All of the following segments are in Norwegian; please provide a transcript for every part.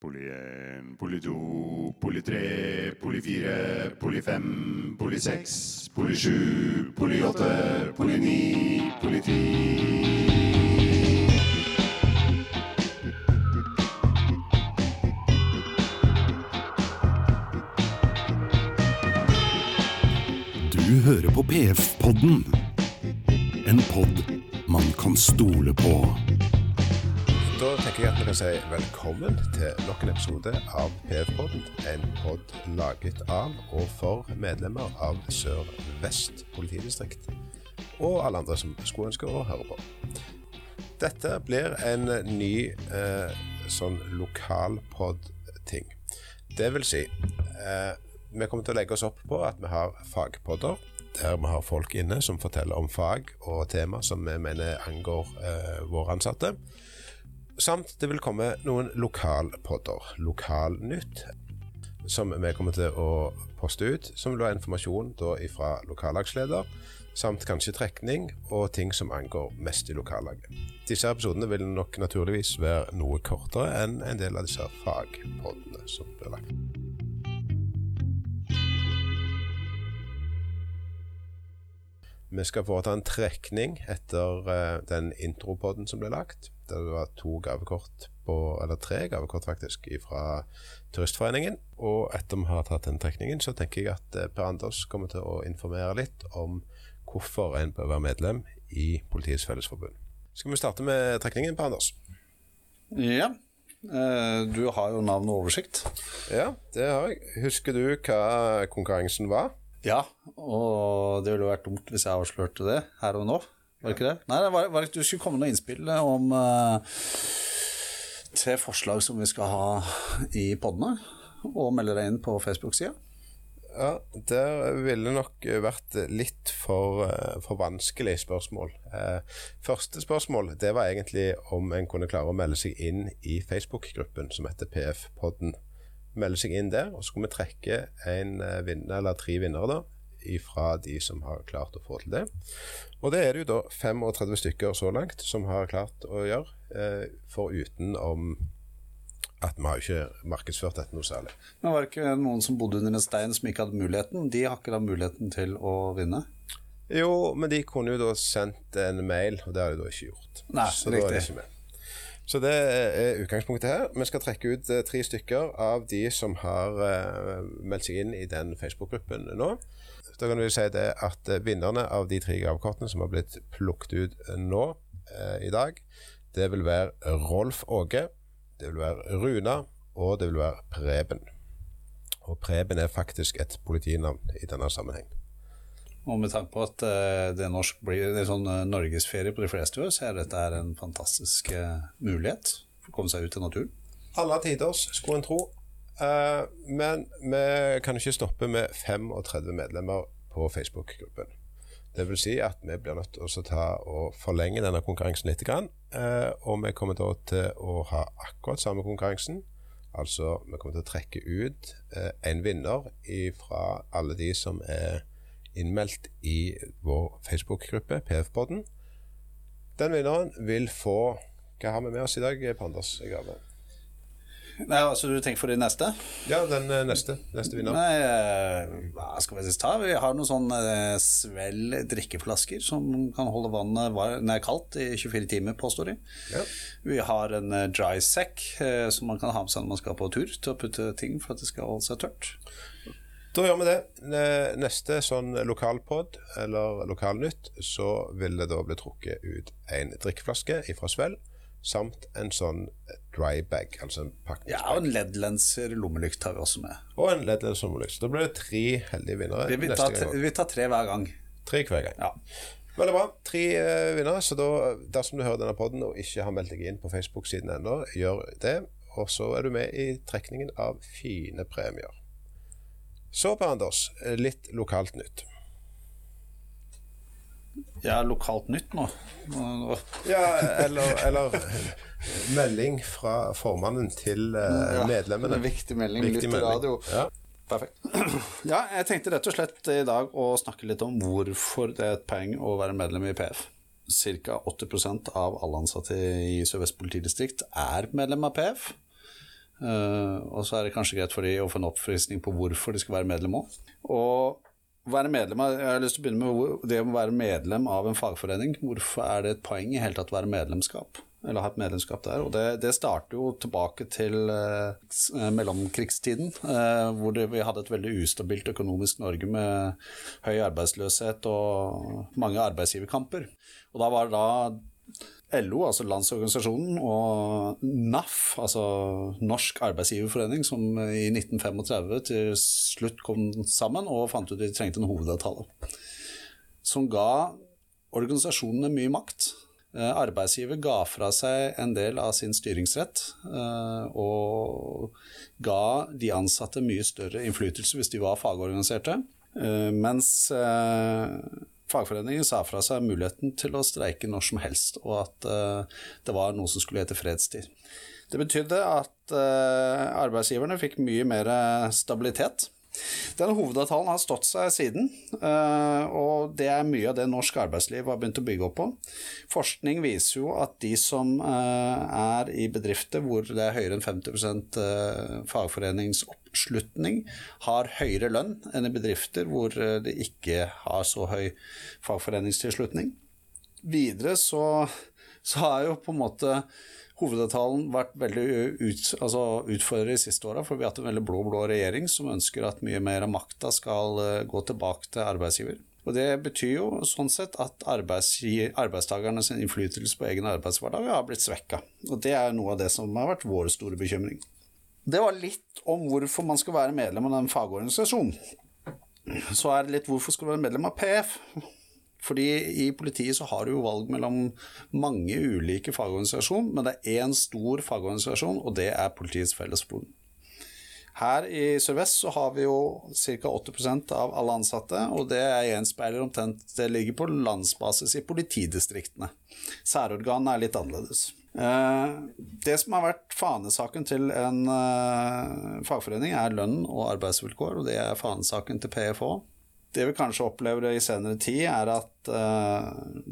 Poli 1, poli 2, poli 3, poli 4, poli 5, poli 6, poli 7, poli 8, poli 9, poli 10. Du hører på PF-podden. En podd man kan stole på. Da tenker jeg at vi kan si velkommen til nok en episode av PF-podden. En podd laget av og for medlemmer av Sør-Vest politidistrikt. Og alle andre som skulle ønske å høre på. Dette blir en ny eh, sånn lokalpod-ting. Det vil si, eh, vi kommer til å legge oss opp på at vi har fagpodder. Der vi har folk inne som forteller om fag og tema som vi mener angår eh, våre ansatte. Samt det vil komme noen lokalpodder, Lokalnytt, som vi kommer til å poste ut. Som vil være informasjon da fra lokallagsleder, samt kanskje trekning og ting som angår mest i lokallaget. Disse episodene vil nok naturligvis være noe kortere enn en del av disse fagpoddene som blir lagt. Vi skal foreta en trekning etter uh, den intropoden som ble lagt. Der det var to gavekort på, eller tre gavekort faktisk, fra Turistforeningen. Og etter vi har tatt den trekningen, så tenker jeg at uh, Per Anders kommer til å informere litt om hvorfor en bør være medlem i Politiets Fellesforbund. Skal vi starte med trekningen, Per Anders? Ja. Uh, Du har jo navn og oversikt. Ja, det har jeg. Husker du hva konkurransen var? Ja, og det ville vært dumt hvis jeg avslørte det her og nå. Var det ikke det? Nei, det var, var det, du skulle komme med noe innspill om uh, tre forslag som vi skal ha i podene, og melde deg inn på Facebook-sida. Ja, der ville nok vært litt for, eh, for vanskelig spørsmål. Eh, første spørsmål det var egentlig om en kunne klare å melde seg inn i Facebook-gruppen som heter PF-podden. Melde seg inn der, og så skal vi trekke en eh, vinner, eller tre vinnere da, fra de som har klart å få til det. Og det er det jo da 35 stykker så langt som har klart å gjøre, eh, foruten om at vi har jo ikke markedsført dette noe særlig. Men var det ikke noen som bodde under en stein som ikke hadde muligheten? De har ikke da muligheten til å vinne? Jo, men de kunne jo da sendt en mail, og det har de da ikke gjort. Nei, så da er de riktig. ikke med. Så det er utgangspunktet her. Vi skal trekke ut eh, tre stykker av de som har eh, meldt seg inn i den Facebook-gruppen nå. Da kan vi si det at eh, vinnerne av de tre gavekortene som har blitt plukket ut nå eh, i dag, det vil være Rolf Åge, det vil være Runa, og det vil være Preben. Og Preben er faktisk et politinavn i denne sammenheng. Og med tanke på at eh, det, norsk blir, er sånn eh, norgesferie på de fleste år, så er dette en fantastisk eh, mulighet for å komme seg ut i naturen. Alle tiders, skulle en tro. Men vi kan ikke stoppe med 35 medlemmer på Facebook-gruppen. Det vil si at vi blir nødt til å forlenge denne konkurransen litt. Og vi kommer da til å ha akkurat samme konkurransen. Altså vi kommer til å trekke ut en vinner fra alle de som er innmeldt i vår Facebook-gruppe, PF-podden. Den vinneren vil få Hva har vi med oss i dag, Panders? Gave? Nei, altså Du tenker for de neste? Ja, den eh, neste. Neste vinner. Nei, eh, hva skal vi ta? Vi har noen sånne eh, svell drikkeflasker som kan holde vannet var nei, kaldt i 24 timer, påstår de. Ja. Vi har en dry sack som man kan ha med seg når man skal på tur, til å putte ting for at det skal holde seg tørt. Da gjør vi det. Neste sånn lokalpod, eller lokalnytt, så vil det da bli trukket ut en drikkeflaske ifra Svell, samt en sånn dry bag, altså en pakning. Ja, og en LED-lenser lommelykt har vi også med. Og en LED-lens sommerlys. Da blir det tre heldige vinnere Vi, vi, tar, gang. tre- vi tar tre hver gang. Tre hver gang. Ja. Veldig bra. Tre uh, vinnere. Så da, dersom du hører denne podden og ikke har meldt deg inn på Facebook-siden ennå, gjør det. Og så er du med i trekningen av fine premier. Så, Per Anders, litt lokalt nytt. ja, lokalt nytt nå. Ja, eller, eller melding fra formannen til eh, medlemmene. En viktig melding. Viktig melding. radio. Ja. Perfekt. Ja, jeg tenkte rett og slett i dag å snakke litt om hvorfor det er et poeng å være medlem i PF. Ca. 80% av alle ansatte i Sør-Vest politidistrikt er medlem av PF. Uh, og så er det kanskje greit for de å få en oppfriskning på hvorfor de skal være medlem òg. Og være medlem av, Jeg har lyst til å begynne med det å være medlem av en fagforening. Hvorfor er det et poeng i hele tatt å være medlemskap? Eller ha et medlemskap der. Og det, det starter jo tilbake til eh, mellomkrigstiden, eh, hvor det, vi hadde et veldig ustabilt økonomisk Norge med høy arbeidsløshet og mange arbeidsgiverkamper. Og da var det da LO, altså Landsorganisasjonen, og NAF, altså Norsk Arbeidsgiverforening, som i 1935 til slutt kom sammen og fant ut de trengte en hovedavtale. Som ga organisasjonene mye makt. Eh, arbeidsgiver ga fra seg en del av sin styringsrett, eh, og ga de ansatte mye større innflytelse hvis de var fagorganiserte. Eh, mens fagforeningen sa fra seg muligheten til å streike når som helst, og at uh, det var noe som skulle hete fredstid. Det betydde at uh, arbeidsgiverne fikk mye mer stabilitet. Denne hovedavtalen har stått seg siden, eh, og det er mye av det norsk arbeidsliv har begynt å bygge opp på. Forskning viser jo at de som er i bedrifter hvor det er høyere enn 50% eh, fagforeningsoppslutning, har høyere lønn enn i bedrifter hvor det ikke har så høy fagforeningstilslutning. Videre så, så har jo på en måte hovedavtalen vært veldig ut, altså utfordret de siste åra, for vi har hatt en veldig blå-blå regjering som ønsker at mye mer av makta skal eh, gå tilbake til arbeidsgiver. Og Det betyr jo sånn sett at arbeidstakernes innflytelse på egen arbeidshverdag har blitt svekka. Og det er noe av det som har vært vår store bekymring. Det var litt om hvorfor man skal være medlem av den fagorganisasjonen. Så er det litt hvorfor skal du være medlem av PF. Fordi i politiet så har du jo valg mellom mange ulike fagorganisasjoner, men det er én stor fagorganisasjon, og det er Politiets Fellesforbund. Her i Sør-Vest så har vi jo ca. 8% av alle ansatte, og det er gjenspeiler omtrent Det ligger på landsbasis i politidistriktene. Særorganene er litt annerledes. Eh, det som har vært fanesaken til en eh, fagforening, er lønn og arbeidsvilkår, og det er fanesaken til PFH. Det vi kanskje opplever i senere tid, er at uh,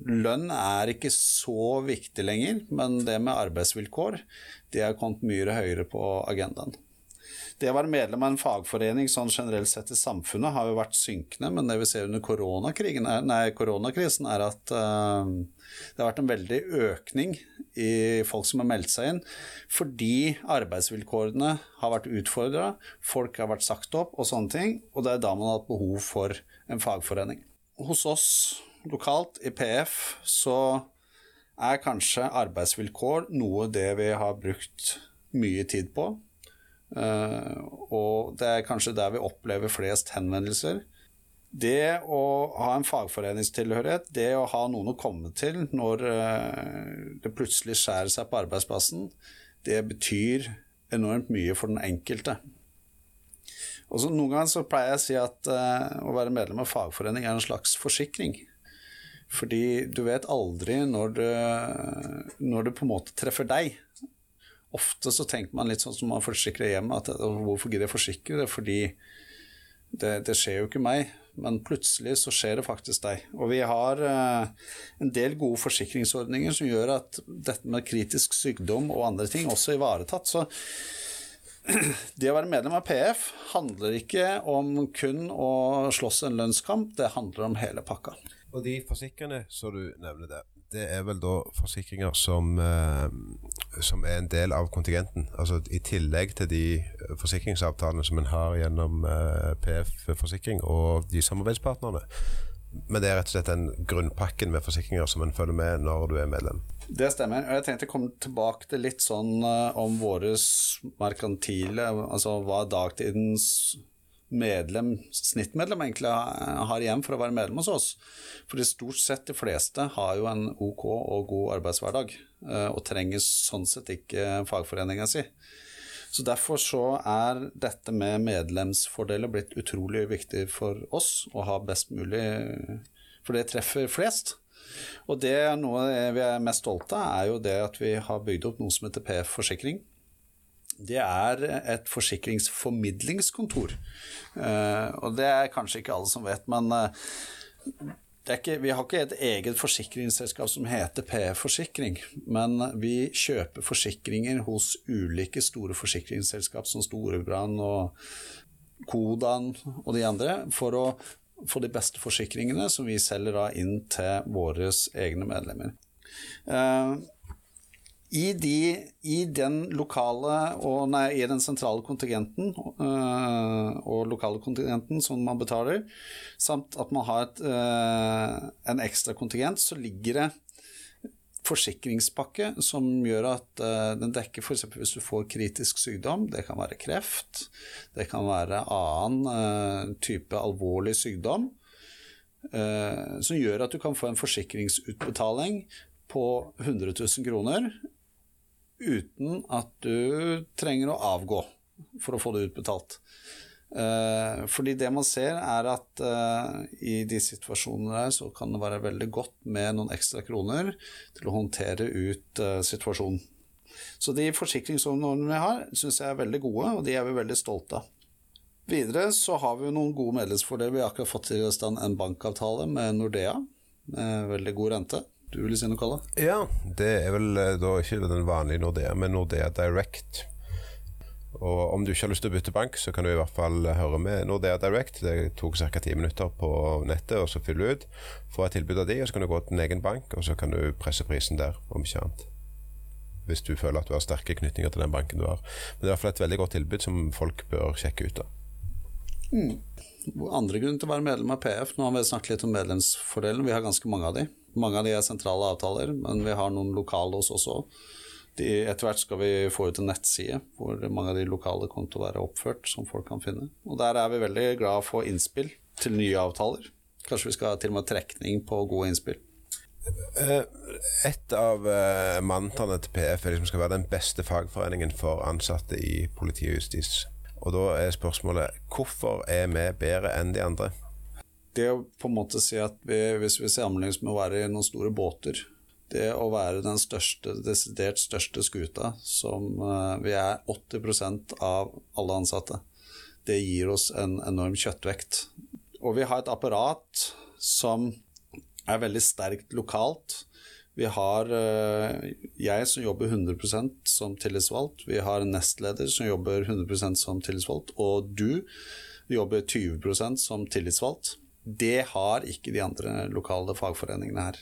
lønn er ikke så viktig lenger, men det med arbeidsvilkår det har kommet mye høyere på agendaen. Det å være medlem av en fagforening sånn generelt sett i samfunnet har jo vært synkende, men det vi ser under koronakrisen er at uh, det har vært en veldig økning i folk som har meldt seg inn, fordi arbeidsvilkårene har vært utfordra, folk har vært sagt opp og sånne ting, og det er da man har hatt behov for en fagforening. Hos oss lokalt i PF så er kanskje arbeidsvilkår noe det vi har brukt mye tid på. Eh, og det er kanskje der vi opplever flest henvendelser. Det å ha en fagforeningstilhørighet, det å ha noen å komme til når eh, det plutselig skjærer seg på arbeidsplassen, det betyr enormt mye for den enkelte. Og så Noen ganger så pleier jeg å si at uh, å være medlem av fagforening er en slags forsikring. Fordi du vet aldri når det, når det på en måte treffer deg. Ofte så tenker man litt sånn som man forsikrer hjemme, at hvorfor gidder jeg forsikre det? Fordi det, det, skjer jo ikke meg, men plutselig så skjer det faktisk deg. Og vi har eh, en del gode forsikringsordninger som gjør at dette med kritisk sykdom og andre ting også er ivaretatt. Så det å være medlem av PF handler ikke om kun å slåss en lønnskamp, det handler om hele pakka. Og de forsikrende som du nevner der, det er vel da forsikringer som, eh, som, er en del av kontingenten. Altså i tillegg til de forsikringsavtalene som en har gjennom eh, PF Forsikring og de samarbeidspartnerne. Men det er rett og slett den grunnpakken med forsikringer som en følger med når du er medlem. Det stemmer. og Jeg tenkte å komme tilbake til litt sånn uh, om våre merkantile Altså hva dagtidens medlem, snittmedlem egentlig har igjen for å være medlem hos oss. For stort sett de fleste har jo en ok og god arbeidshverdag, eh, og trenger sånn sett ikke fagforeninga si. Så Derfor så er dette med medlemsfordeler blitt utrolig viktig for oss å ha best mulig For det treffer flest. Og det er noe vi er mest stolte av, er jo det at vi har bygd opp noe som heter PF Forsikring det er et forsikringsformidlingskontor. Uh, og det er kanskje ikke alle som vet, men er ikke, vi har ikke et eget forsikringsselskap som heter PF Forsikring, men vi kjøper forsikringer hos ulike store forsikringsselskap som Storebrand og Kodan og de andre, for å få de beste forsikringene som vi selger da inn til våre egne medlemmer. I, de, i, den lokale og nei, i den sentrale kontingenten øh, og lokale kontingenten som man betaler, samt at man har et, øh, en ekstra kontingent, så ligger det forsikringspakke som gjør at øh, den dekker f.eks. hvis du får kritisk sykdom, det kan være kreft, det kan være annen type alvorlig sykdom, som gjør at du kan få en forsikringsutbetaling på 100 000 kroner uten at du trenger å avgå for å få det utbetalt. Uh, fordi det man ser, er at uh, i de situasjonene der så kan det være veldig godt med noen ekstra kroner til å håndtere ut uh, situasjonen. Så de forsikringsordningene vi har, syns jeg er veldig gode, og de er vi veldig stolte av. Videre så har vi noen gode medlemsfordeler. Vi har akkurat fått i stand en bankavtale med Nordea med veldig god rente. Du ville si noe, Kalle? Ja, det er vel eh, da ikke den vanlige Nordea, men Nordea Direct. Og om du ikke har lyst til å bytte bank, så kan du i hvert fall høre med Nordea Direct. Det tok ca. ti minutter på nettet og så fylle ut. Få et tilbud av de, og så kan du gå til din egen bank, og så kan du presse prisen der, om ikke annet. Hvis du føler at du har sterke knytninger til den banken du har. Men det er i hvert fall et veldig godt tilbud som folk bør sjekke ut. av. Mm. Andre grunn til å være medlem av PF, nå har vi snakket litt om medlemsfordelen, vi har ganske mange av de. Mange av de er sentrale avtaler, men vi har noen lokale hos oss også. Etter hvert skal vi få ut en nettside hvor mange av de lokale kommer til å være oppført, som folk kan finne. Og der er vi veldig glad for innspill til nye avtaler. Kanskje vi skal ha til og med trekning på gode innspill. Eh, et av uh, mantraene til PF er liksom skal være den beste fagforeningen for ansatte i politi og justis. Og da er spørsmålet hvorfor er vi bedre enn de andre? Det å på en måte si at vi, hvis vi sammenlignes med å være i noen store båter Det å være den største, desidert største skuta, som uh, vi er 80% av alle ansatte, det gir oss en enorm kjøttvekt. Og vi har et apparat som er veldig sterkt lokalt. Vi har uh, jeg som jobber 100% som tillitsvalgt. Vi har en nestleder som jobber 100% som tillitsvalgt. Og du jobber 20% som tillitsvalgt. Det har ikke de andre lokale fagforeningene her.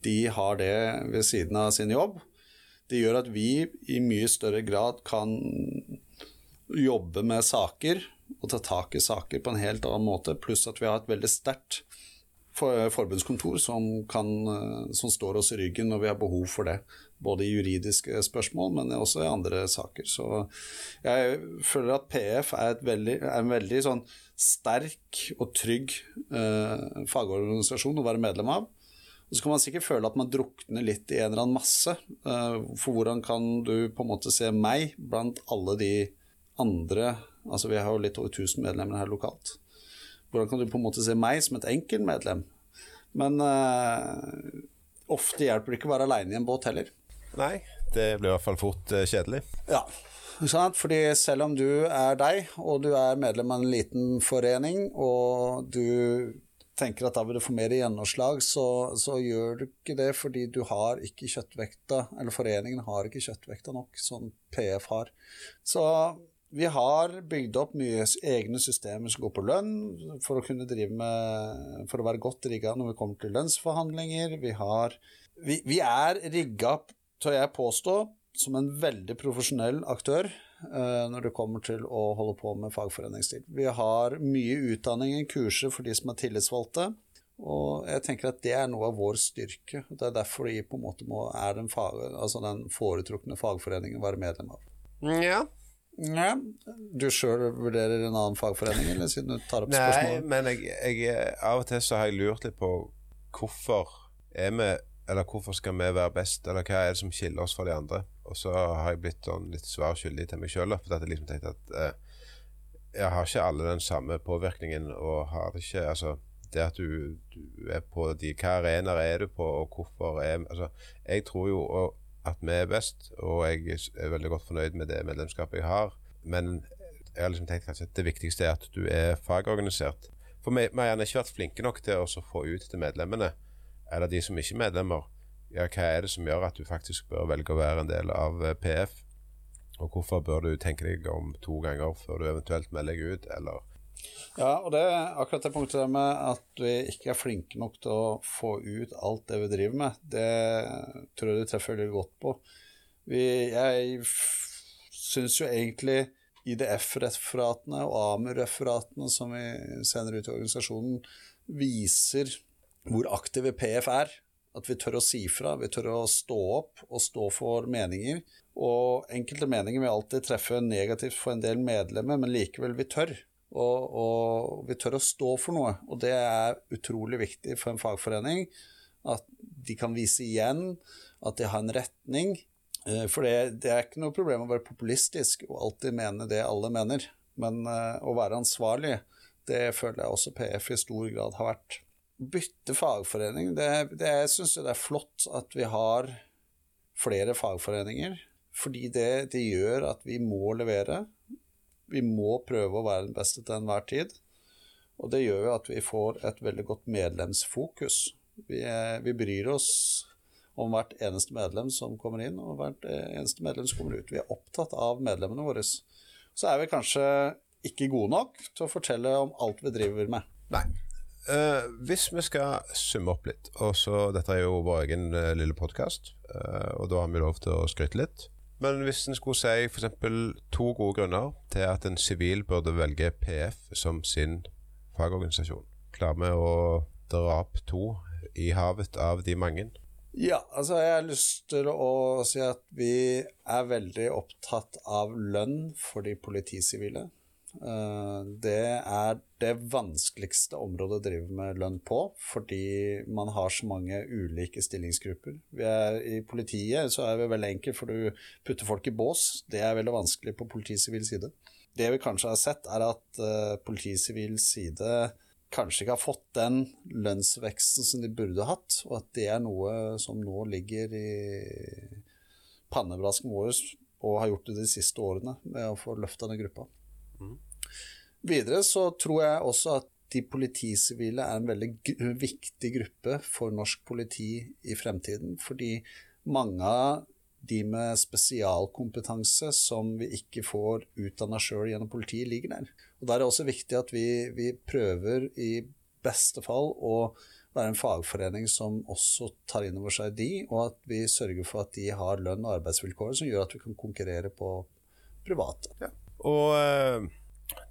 De har det ved siden av sin jobb. Det gjør at vi i mye større grad kan jobbe med saker og ta tak i saker på en helt annen måte, pluss at vi har et veldig sterkt forbundskontor som, kan, som, står oss i ryggen når vi har behov for det. Både i juridiske spørsmål, men også i andre saker. Så jeg føler at PF er, veldig, er en veldig sånn sterk og trygg eh, fagorganisasjon å være medlem av. Og så kan man sikkert føle at man drukner litt i en eller annen masse. Eh, for hvordan kan du på en måte se meg blant alle de andre Altså vi har jo litt over 1000 medlemmer her lokalt. Hvordan kan du på en måte se meg som et enkelt medlem? Men eh, ofte hjelper det ikke å være aleine i en båt heller. Nei, det blir i hvert fall fort uh, kjedelig. Ja? Fordi selv om du er deg, og du er medlem av en liten forening, og du tenker at da vil du få mer gjennomslag, så, så, gjør du ikke det fordi du har ikke kjøttvekta, eller foreningen har ikke kjøttvekta nok, som PF har. Så vi har bygd opp mye egne systemer som går på lønn, for å kunne drive med For å være godt rigga når vi kommer til lønnsforhandlinger. Vi, har, vi, vi er rigga, tør jeg påstå, som en veldig profesjonell aktør uh, når det kommer til å holde på med fagforeningstid. Vi har mye utdanning, kurser for de som er tillitsvalgte. Og jeg tenker at det er noe av vår styrke. Det er derfor de på en måte må, er den, fag, altså den foretrukne fagforeningen å være medlem av. Ja, ja, Du sjøl vurderer en annen fagforening, eller siden du tar opp spørsmålet? Nei, men jeg, jeg, av og til så har jeg lurt litt på hvorfor er vi Eller hvorfor skal vi være best, eller hva er det som skiller oss fra de andre? Og så har jeg blitt sånn litt svar skyldig til meg sjøl, for jeg liksom tenkte at eh, jeg har ikke alle den samme påvirkningen, og har ikke Altså, det at du, du er på de Hva arenaer er du på, og hvorfor er Altså, jeg tror jo at vi er best, og jeg er veldig godt fornøyd med det medlemskapet jeg har. Men jeg har liksom tenkt kanskje at det viktigste er at du er fagorganisert. For vi, vi har gjerne ikke vært flinke nok til å få ut til medlemmene, eller de som ikke er medlemmer, ja, hva er det som gjør at du faktisk bør velge å være en del av eh, PF? Og hvorfor bør du tenke deg om to ganger før du eventuelt melder deg ut, eller Ja, og det er akkurat det punktet der med at vi ikke er flinke nok til å få ut alt det vi driver med, det tror jeg du treffer veldig godt på. Vi, jeg syns jo egentlig IDF-referatene og AMU-referatene som vi sender ut i organisasjonen, viser hvor aktive PF er. At vi tør å si fra, vi tør å stå opp og stå for meninger. Og enkelte meninger vil alltid treffe negativt for en del medlemmer, men likevel vi tør. Og, og vi tør å stå for noe, og det er utrolig viktig for en fagforening. At de kan vise igjen, at de har en retning. Eh, For det, det er ikke noe problem å være populistisk og alltid mene det alle mener. Men eh, å være ansvarlig, det føler jeg også PF i stor grad har vært. Bytte fagforening, det, det, jeg syns det er flott at vi har flere fagforeninger. Fordi det, det gjør at vi må levere. Vi må prøve å være den beste til enhver tid. Og det gjør jo at vi får et veldig godt medlemsfokus. Vi, vi bryr oss om hvert eneste medlem som kommer inn, og hvert eneste medlem som kommer ut. Vi er opptatt av medlemmene våre. Så er vi kanskje ikke gode nok til å fortelle om alt vi driver med. Nei. Eh, hvis vi skal summe opp litt, og så Dette er jo vår egen uh, lille podkast, og da har vi lov til å skryte litt. Men hvis en skulle si f.eks. to gode grunner til at en sivil burde velge PF som sin fagorganisasjon, klarer vi å dra opp to i havet av de mange? Ja, altså jeg har lyst til å si at vi er veldig opptatt av lønn for de politisivile. Eh, Det er det vanskeligste området å drive med lønn på, fordi man har så mange ulike stillingsgrupper. Er, I politiet så er vi veldig enkelt, for du putter folk i bås. Det er veldig vanskelig på politisivil side. Det vi kanskje har sett, er at uh, politisivil side kanskje ikke har fått den lønnsveksten som de burde hatt, og at det er noe som nå ligger i pannebrasken vår og har gjort det de siste årene med å få løfta den gruppa. Videre så tror jeg også at de politisivile er en veldig viktig gruppe for norsk politi i fremtiden, fordi mange av de med spesialkompetanse som vi ikke får utdanna sjøl gjennom politiet, ligger der. Og Da er det også viktig at vi, vi prøver i beste fall å være en fagforening som også tar inn over seg de, og at vi sørger for at de har lønn og arbeidsvilkår som gjør at vi kan konkurrere på private. Og eh,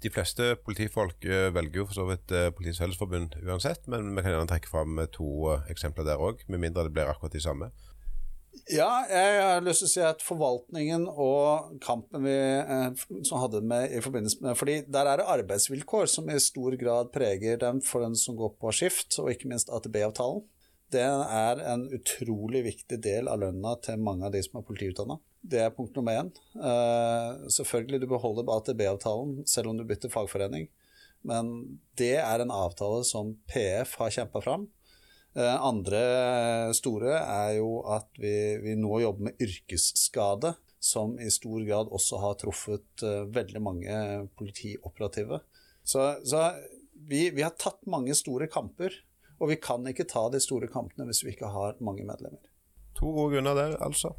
de fleste politifolk eh, velger jo for så vidt eh, Politiets Fellesforbund uansett, men vi kan gjerne trekke fram to eksempler der òg, med mindre det blir akkurat de samme. Ja, jeg har lyst til å si at forvaltningen og kampen vi som hadde med i forbindelse med Fordi der er det arbeidsvilkår som i stor grad preger dem for den som går på skift, og ikke minst AtB-avtalen. Det er en utrolig viktig del av lønna til mange av de som er politiutdanna. Det er punkt nummer én. Uh, selvfølgelig, du beholder AtB-avtalen selv om du bytter fagforening, men det er en avtale som PF har kjempa fram. Uh, Andre store er jo at vi, vi nå jobber med yrkesskade, som i stor grad også har truffet uh, veldig mange politioperative. Så, så vi, vi har tatt mange store kamper, og vi kan ikke ta de store kampene hvis vi ikke har mange medlemmer. To gode grunner der, altså.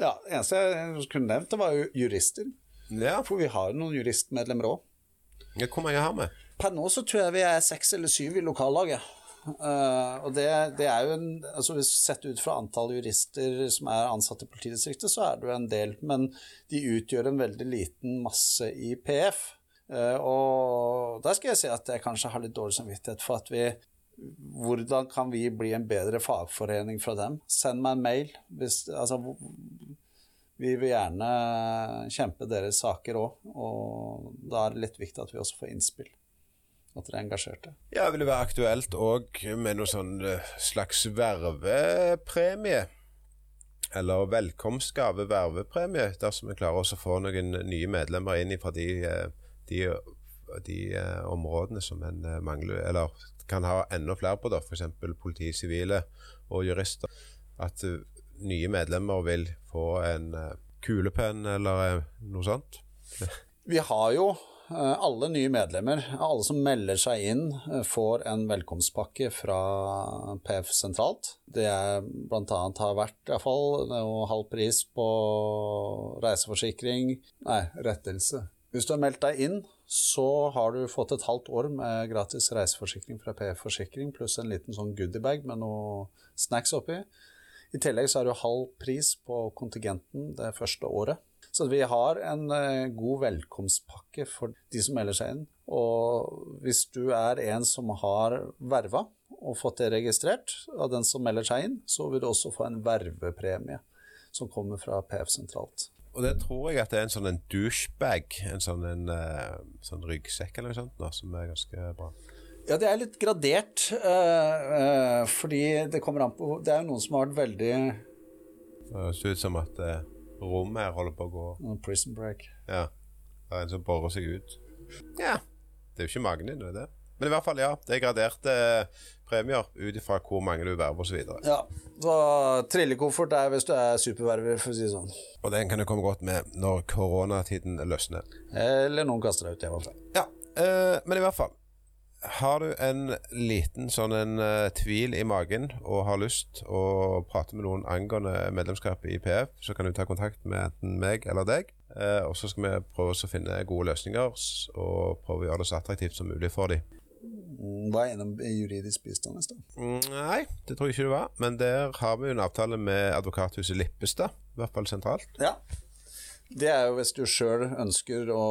Ja, Det eneste jeg kunne nevnt, det var jo jurister. Ja. For vi har noen juristmedlemmer òg. ja hvor mange har vi? Per nå så tror jeg vi er seks eller syv i lokallaget. Uh, og det, det er jo en altså Hvis Sett ut fra antall jurister som er ansatt i politidistriktet, så er det jo en del. Men de utgjør en veldig liten masse i PF. Uh, og der skal jeg si at jeg kanskje har litt dårlig samvittighet for at vi Hvordan kan vi bli en bedre fagforening fra dem? Send meg en mail. Hvis, altså, vi vil gjerne kjempe deres saker òg, og da er det litt viktig at vi også får innspill. At dere er engasjerte. Ja, Vil det være aktuelt òg med noe sånn eh, slags vervepremie? Eller velkomstgave vervepremie, dersom vi klarer oss å få noen nye medlemmer inn fra de, eh, de, de eh, områdene som en mangler, eller kan ha enda flere på, da, f.eks. politi, sivile og jurister. At nye medlemmer vil få en eh, kulepenn eller eh, noe sånt. Vi har jo Eh, Alle nye medlemmer, alle som melder seg inn, får en velkomstpakke fra PF sentralt. Det er annet har vært i hvert fall halv pris på reiseforsikring Nei, rettelse. Hvis du har meldt deg inn, så har du fått et halvt år med gratis reiseforsikring fra PF Forsikring, pluss en liten sånn goodiebag med noe snacks oppi. I tillegg så er det halv pris på kontingenten det første året. Så vi har en eh, god velkomstpakke for de som melder seg inn. Og hvis du er en som har verva og fått det registrert av den som melder seg inn, så vil du også få en vervepremie som kommer fra PF sentralt. Og det tror jeg at det er en sånn en douchebag, en sånn, en, eh, sånn ryggsekk eller noe sånt, da, som er ganske bra. Ja, det er litt gradert, Uh, uh, fordi det kommer an på Det er jo noen som har vært veldig Det høres ut som at uh, rommet her holder på å gå Prison break. Ja. Det er en som borer seg ut. Ja. Det er jo ikke magen din, det er det. Men i hvert fall, ja. Det er graderte eh, premier ut ifra hvor mange du verver osv. Ja, så trillekoffert er hvis du er superverver, for å si det sånn. Og den kan du komme godt med når koronatiden løsner. Eller noen kaster deg ut, i hvert fall. Ja, eh, men i hvert fall. Har du en liten sånn en uh, tvil i magen og har lyst å prate med noen angående medlemskap i PF, så kan du ta kontakt med enten meg eller deg. Uh, og så skal vi prøve oss å finne gode løsninger og prøve å gjøre det så attraktivt som mulig for dem. Hva Var jeg innom juridisk bistand i stad? Mm, Nei, det tror jeg ikke det var. Men der har vi jo en avtale med advokathuset Lippestad, i hvert fall sentralt. Ja. Det er jo hvis du sjøl ønsker å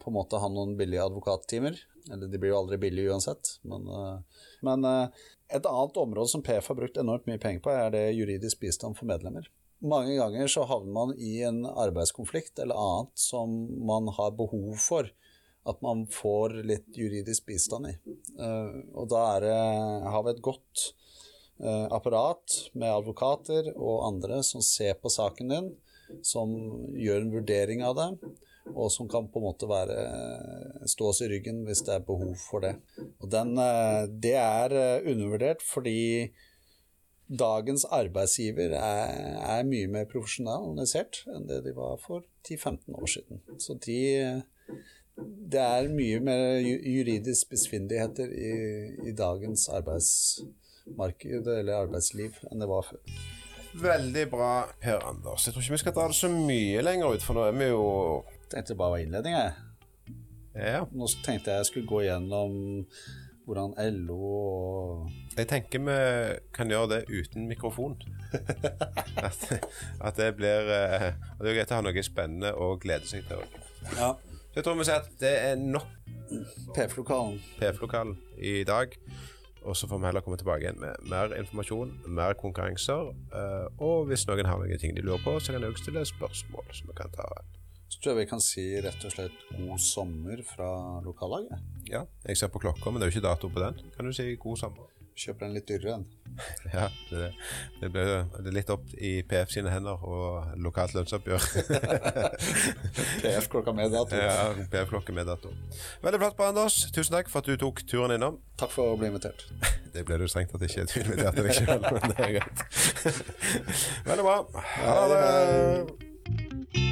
på en måte ha noen billige advokattimer. Eller de blir jo aldri billige uansett. Men, eh, men eh, et annet område som PF har brukt enormt mye penger på, er det juridisk bistand for medlemmer. Mange ganger så havner man i en arbeidskonflikt eller annet som man har behov for at man får litt juridisk bistand i. Eh, Og da er har vi et godt apparat med advokater og andre som ser på saken din, som gjør en vurdering av det, og som kan på en måte være, stå oss i ryggen hvis det er behov for det. Og den, eh, det er eh, undervurdert fordi dagens arbeidsgiver er, er mye mer profesjonalisert enn det de var for 10-15 år siden. Så de, det er mye mer juridisk besvindeligheter i, i dagens arbeidsmarked eller arbeidsliv enn det var før. Veldig bra, Per Anders. Jeg tror ikke vi skal dra det så mye lenger ut, for nå er vi jo Tenkte bare var innledning, jeg. Ja. Nå tenkte jeg jeg skulle gå gjennom hvordan LO og Jeg tenker vi kan gjøre det uten mikrofon. at, at det blir eh, at Det er greit å ha noe spennende å glede seg til. ja, Så jeg tror vi sier at det er nok PF-lokalen. PF-lokalen i dag. Og så får vi heller komme tilbake igjen med mer informasjon, mer konkurranser. eh, og hvis noen har noen ting de lurer på, så kan de også stille spørsmål som vi kan ta. Så tror jeg vi kan si rett og slett god sommer fra lokallaget. Ja, jeg ser på klokka, men det er jo ikke dato på den. Kan du si god sommer? Kjøper en litt dyrere en. Ja, det, det ble det litt opp i PF sine hender og lokalt lønnsoppgjør. PF klokka med dato. ja, PF klokka med dato. Veldig flott, Anders. Tusen takk for at du tok turen innom. Takk for å bli invitert. Det ble du strengt tatt ikke. Du inviterte deg sjøl, men det er greit. Veldig bra. Ha det.